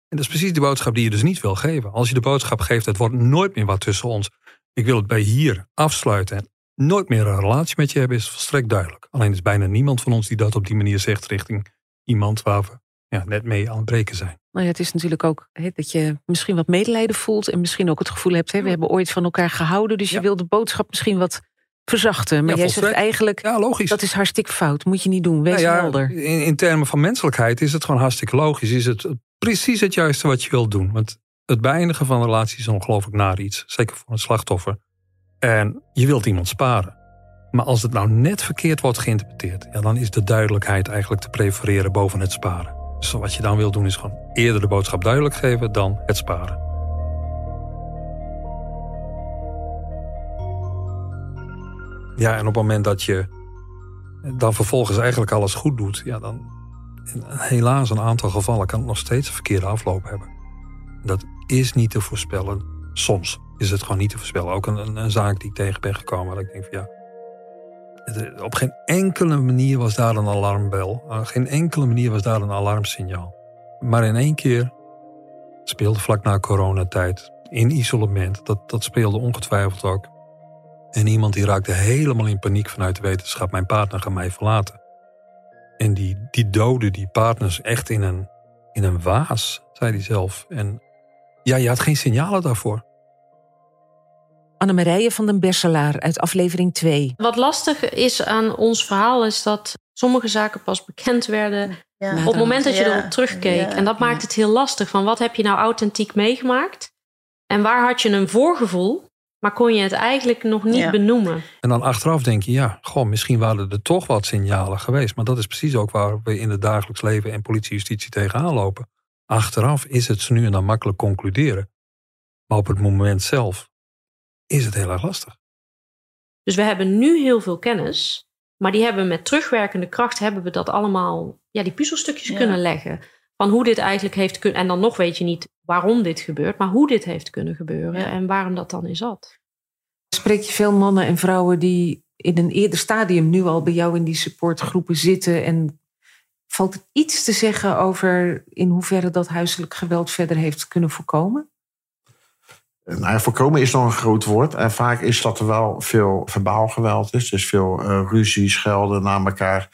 En dat is precies de boodschap die je dus niet wil geven. Als je de boodschap geeft, het wordt nooit meer wat tussen ons. Ik wil het bij hier afsluiten en nooit meer een relatie met je hebben, is volstrekt duidelijk. Alleen is bijna niemand van ons die dat op die manier zegt richting iemand waar we ja, net mee aan het breken zijn. Nou ja, het is natuurlijk ook he, dat je misschien wat medelijden voelt en misschien ook het gevoel hebt, he, we hebben ooit van elkaar gehouden, dus je wil de boodschap misschien wat verzachten. Maar Ja, jij zegt eigenlijk, Ja, logisch. dat is hartstikke fout, moet je niet doen, wees Nou ja, helder. in, in termen van menselijkheid is het gewoon hartstikke logisch. Is het precies het juiste wat je wilt doen. Want het beëindigen van een relatie is ongelooflijk naar iets. Zeker voor een slachtoffer. En je wilt iemand sparen. Maar als het nou net verkeerd wordt geïnterpreteerd... Ja, dan is de duidelijkheid eigenlijk te prefereren boven het sparen. Dus wat je dan wil doen is gewoon eerder de boodschap duidelijk geven... dan het sparen. Ja, en op het moment dat je dan vervolgens eigenlijk alles goed doet... Ja, dan in helaas een aantal gevallen kan het nog steeds een verkeerde afloop hebben. Dat is niet te voorspellen. Soms is het gewoon niet te voorspellen. Ook een, een, zaak die ik tegen ben gekomen. Dat ik denk van ja. het- Op geen enkele manier was daar een alarmbel. Op geen enkele manier was daar een alarmsignaal. Maar in één keer speelde vlak na coronatijd. In isolement. Dat, dat speelde ongetwijfeld ook. En iemand die raakte helemaal in paniek vanuit de wetenschap. Mijn partner gaat mij verlaten. En die, die doodde die partners echt in een, in een waas, zei hij zelf. En ja, je had geen signalen daarvoor. Annemarije van den Berselaar uit aflevering 2. Wat lastig is aan ons verhaal is dat sommige zaken pas bekend werden Ja. op het moment dat je Ja. erop terugkeek. Ja. En dat maakt het heel lastig van wat heb je nou authentiek meegemaakt? En waar had je een voorgevoel, maar kon je het eigenlijk nog niet Ja. benoemen? En dan achteraf denk je, ja, goh, misschien waren er toch wat signalen geweest. Maar dat is precies ook waar we in het dagelijks leven en politie-justitie tegenaan lopen. Achteraf is het ze nu en dan makkelijk concluderen. Maar op het moment zelf is het heel erg lastig. Dus we hebben nu heel veel kennis, maar die hebben met terugwerkende kracht hebben we dat allemaal, ja, die puzzelstukjes Ja. kunnen leggen. Van hoe dit eigenlijk heeft kunnen, en dan nog weet je niet waarom dit gebeurt, maar hoe dit heeft kunnen gebeuren Ja. en waarom dat dan is zat. Spreek je veel mannen en vrouwen die in een eerder stadium nu al bij jou in die supportgroepen zitten en valt er iets te zeggen over in hoeverre dat huiselijk geweld verder heeft kunnen voorkomen? Nou, voorkomen is nog een groot woord. En vaak is dat er wel veel verbaal geweld is. Dus veel uh, ruzie, schelden naar elkaar.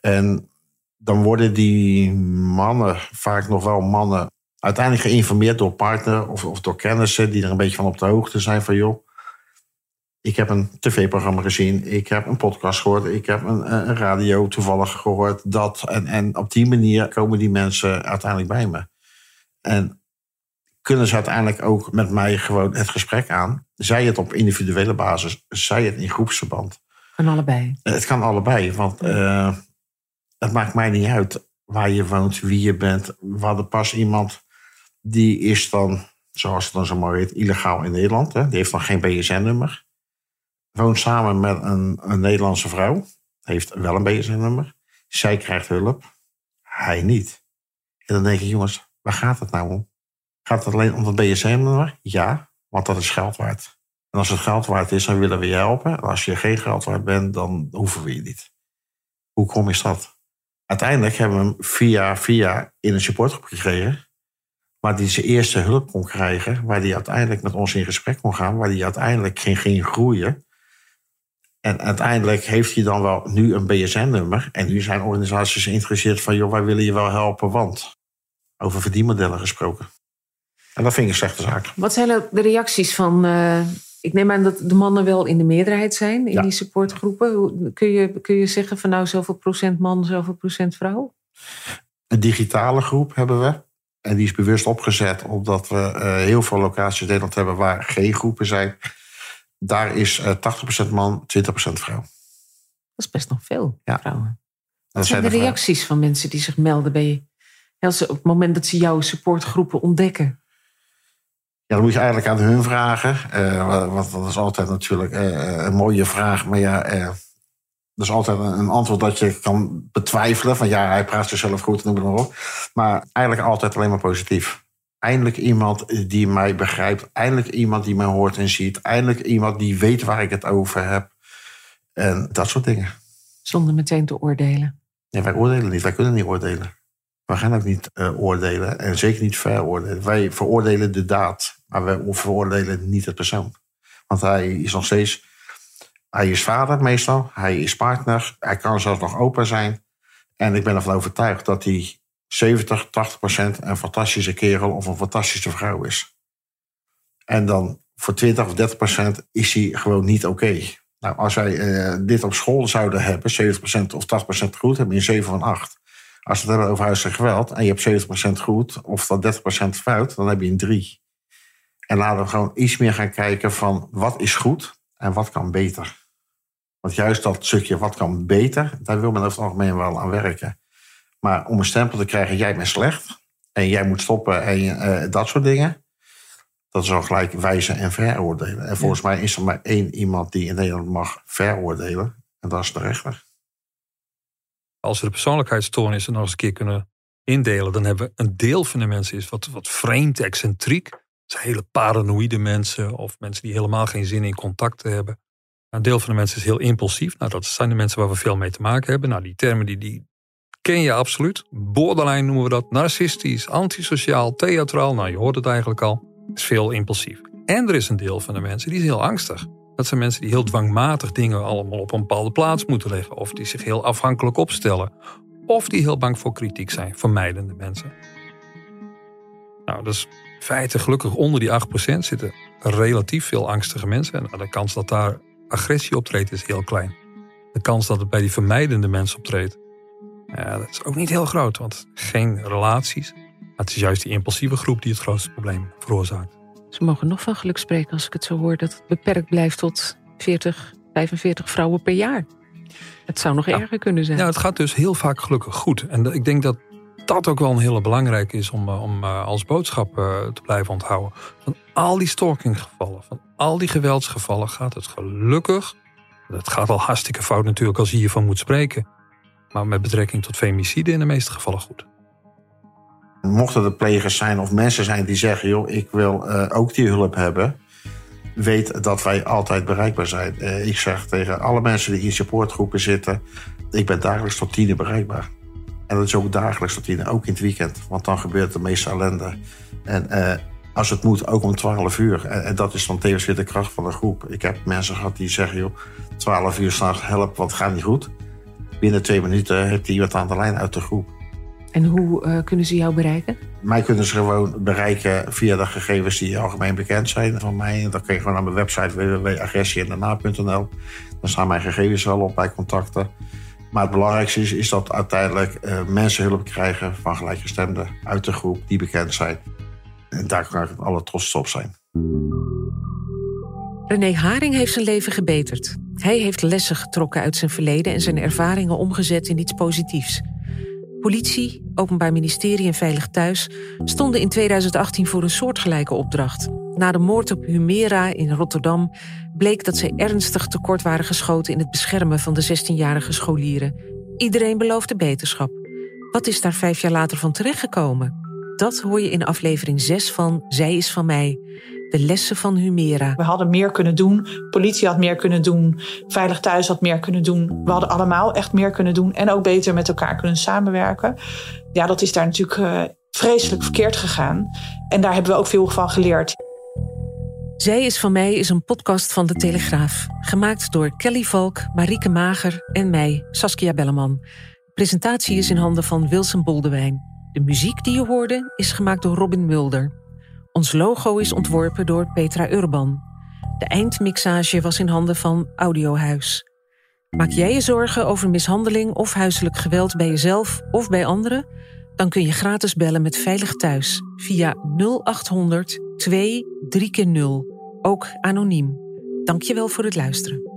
En dan worden die mannen, vaak nog wel mannen, uiteindelijk geïnformeerd door partner of, of door kennissen die er een beetje van op de hoogte zijn van joh. Ik heb een tv-programma gezien, ik heb een podcast gehoord, ik heb een, een radio toevallig gehoord. Dat, en, en op die manier komen die mensen uiteindelijk bij me. En kunnen ze uiteindelijk ook met mij gewoon het gesprek aan. Zij het op individuele basis, zij het in groepsverband. Kan allebei. Het kan allebei, want uh, het maakt mij niet uit waar je woont, wie je bent. We hadden pas iemand die is dan, zoals het dan zo mooi heet, illegaal in Nederland. Hè? Die heeft dan geen BSN-nummer. Woont samen met een, een Nederlandse vrouw. Heeft wel een BSN-nummer. Zij krijgt hulp. Hij niet. En dan denk je, jongens, waar gaat het nou om? Gaat het alleen om het BSN-nummer? Ja, want dat is geld waard. En als het geld waard is, dan willen we je helpen. En als je geen geld waard bent, dan hoeven we je niet. Hoe kom is dat? Uiteindelijk hebben we hem via, via in een supportgroep gekregen. Waar hij zijn eerste hulp kon krijgen. Waar hij uiteindelijk met ons in gesprek kon gaan. Waar hij uiteindelijk ging, ging groeien. En uiteindelijk heeft hij dan wel nu een BSN-nummer. En nu zijn organisaties geïnteresseerd van... joh, wij willen je wel helpen, want... Over verdienmodellen gesproken. En dat vind ik een slechte zaak. Wat zijn de reacties van... Uh, ik neem aan dat de mannen wel in de meerderheid zijn in die supportgroepen. Kun je, kun je zeggen van nou zoveel procent man, zoveel procent vrouw? Een digitale groep hebben we. En die is bewust opgezet omdat we uh, heel veel locaties in Nederland hebben waar geen groepen zijn. Daar is uh, 80% man, 20% vrouw. Dat is best nog veel ja. vrouwen. Wat zijn de reacties van mensen die zich melden bij je? Als op het moment dat ze jouw supportgroepen ontdekken? Ja, dan moet je eigenlijk aan hun vragen. Uh, wat, dat is altijd natuurlijk uh, een mooie vraag. Maar ja, uh, dat is altijd een, antwoord dat je kan betwijfelen. Van ja, hij praat zichzelf goed, noem het maar op. Maar eigenlijk altijd alleen maar positief. Eindelijk iemand die mij begrijpt. Eindelijk iemand die mij hoort en ziet. Eindelijk iemand die weet waar ik het over heb. En dat soort dingen. Zonder meteen te oordelen. Nee, wij oordelen niet. Wij kunnen niet oordelen. We gaan ook niet uh, oordelen en zeker niet veroordelen. Wij veroordelen de daad, maar wij veroordelen niet het persoon. Want hij is nog steeds, hij is vader meestal, hij is partner, hij kan zelfs nog opa zijn. En ik ben ervan overtuigd dat hij 70, 80 procent een fantastische kerel of een fantastische vrouw is. En dan voor 20 of 30 procent is hij gewoon niet oké. Nou, als wij uh, dit op school zouden hebben, 70 procent of 80 procent goed, hebben een 7 van 8. Als we het hebben over huiselijk geweld en je hebt 70% goed of dan 30% fout, dan heb je een 3. En laten we gewoon iets meer gaan kijken van wat is goed en wat kan beter. Want juist dat stukje wat kan beter, daar wil men over het algemeen wel aan werken. Maar om een stempel te krijgen, jij bent slecht en jij moet stoppen en uh, dat soort dingen. Dat is al gelijk wijzen en veroordelen. En volgens mij is er maar één iemand die in Nederland mag veroordelen. En dat is de rechter. Als we de persoonlijkheidsstoornissen nog eens een keer kunnen indelen, dan hebben we een deel van de mensen is wat, wat vreemd, excentriek. Dat zijn hele paranoïde mensen of mensen die helemaal geen zin in contact hebben. Een deel van de mensen is heel impulsief. Nou, dat zijn de mensen waar we veel mee te maken hebben. Nou, die termen die, die ken je absoluut. Borderline noemen we dat. Narcistisch, antisociaal, theatraal. Nou, je hoort het eigenlijk al. Is veel impulsief. En er is een deel van de mensen die is heel angstig. Dat zijn mensen die heel dwangmatig dingen allemaal op een bepaalde plaats moeten leggen. Of die zich heel afhankelijk opstellen. Of die heel bang voor kritiek zijn, vermijdende mensen. Nou, dus feiten gelukkig onder die 8% zitten relatief veel angstige mensen. En de kans dat daar agressie optreedt is heel klein. De kans dat het bij die vermijdende mensen optreedt, ja, dat is ook niet heel groot. Want geen relaties. het is juist die impulsieve groep die het grootste probleem veroorzaakt. Ze mogen nog van geluk spreken als ik het zo hoor... dat het beperkt blijft tot 40, 45 vrouwen per jaar. Het zou nog erger kunnen zijn. Ja, het gaat dus heel vaak gelukkig goed. En ik denk dat dat ook wel een hele belangrijke is om, eh, om eh, als boodschap eh, te blijven onthouden. Van al die stalkinggevallen, van al die geweldsgevallen gaat het gelukkig. Het gaat al hartstikke fout natuurlijk als je hiervan moet spreken. Maar met betrekking tot femicide in de meeste gevallen goed. Mochten er plegers zijn of mensen zijn die zeggen: joh, ik wil uh, ook die hulp hebben. Weet dat wij altijd bereikbaar zijn. Uh, ik zeg tegen alle mensen die in supportgroepen zitten: ik ben dagelijks tot tien bereikbaar. En dat is ook dagelijks tot tien, ook in het weekend. Want dan gebeurt de meeste ellende. En uh, Als het moet, ook om 12 uur. En, dat is dan tevens weer de kracht van de groep. Ik heb mensen gehad die zeggen, joh, 12 uur s'nachts, help, wat gaat niet goed. Binnen twee minuten heeft iemand aan de lijn uit de groep. En hoe uh, kunnen ze jou bereiken? Mij kunnen ze gewoon bereiken via de gegevens die algemeen bekend zijn van mij. Dan kun je gewoon naar mijn website www.agressieendana.nl. Daar staan mijn gegevens al op bij contacten. Maar het belangrijkste is, is dat uiteindelijk uh, mensen hulp krijgen van gelijkgestemden uit de groep die bekend zijn. En daar kan ik alle trots op zijn. René Haring heeft zijn leven gebeterd. Hij heeft lessen getrokken uit zijn verleden en zijn ervaringen omgezet in iets positiefs. Politie, Openbaar Ministerie en Veilig Thuis stonden in 2018 voor een soortgelijke opdracht. Na de moord op Humera in Rotterdam bleek dat zij ernstig tekort waren geschoten in het beschermen van de 16-jarige scholieren. Iedereen beloofde beterschap. Wat is daar vijf jaar later van terechtgekomen? Dat hoor je in aflevering 6 van Zij is van mij. De lessen van Humera. We hadden meer kunnen doen. Politie had meer kunnen doen. Veilig Thuis had meer kunnen doen. We hadden allemaal echt meer kunnen doen. En ook beter met elkaar kunnen samenwerken. Ja, dat is daar natuurlijk uh, vreselijk verkeerd gegaan. En daar hebben we ook veel van geleerd. Zij is van mij is een podcast van De Telegraaf. Gemaakt door Kelly Valk, Marieke Mager en mij, Saskia Belleman. presentatie is in handen van Wilson Boldewijn. De muziek die je hoorde is gemaakt door Robin Mulder. Ons logo is ontworpen door Petra Urban. De eindmixage was in handen van Audiohuis. Maak jij je zorgen over mishandeling of huiselijk geweld bij jezelf of bij anderen? Dan kun je gratis bellen met Veilig Thuis via 0800 2 3 0 ook anoniem. Dankjewel voor het luisteren.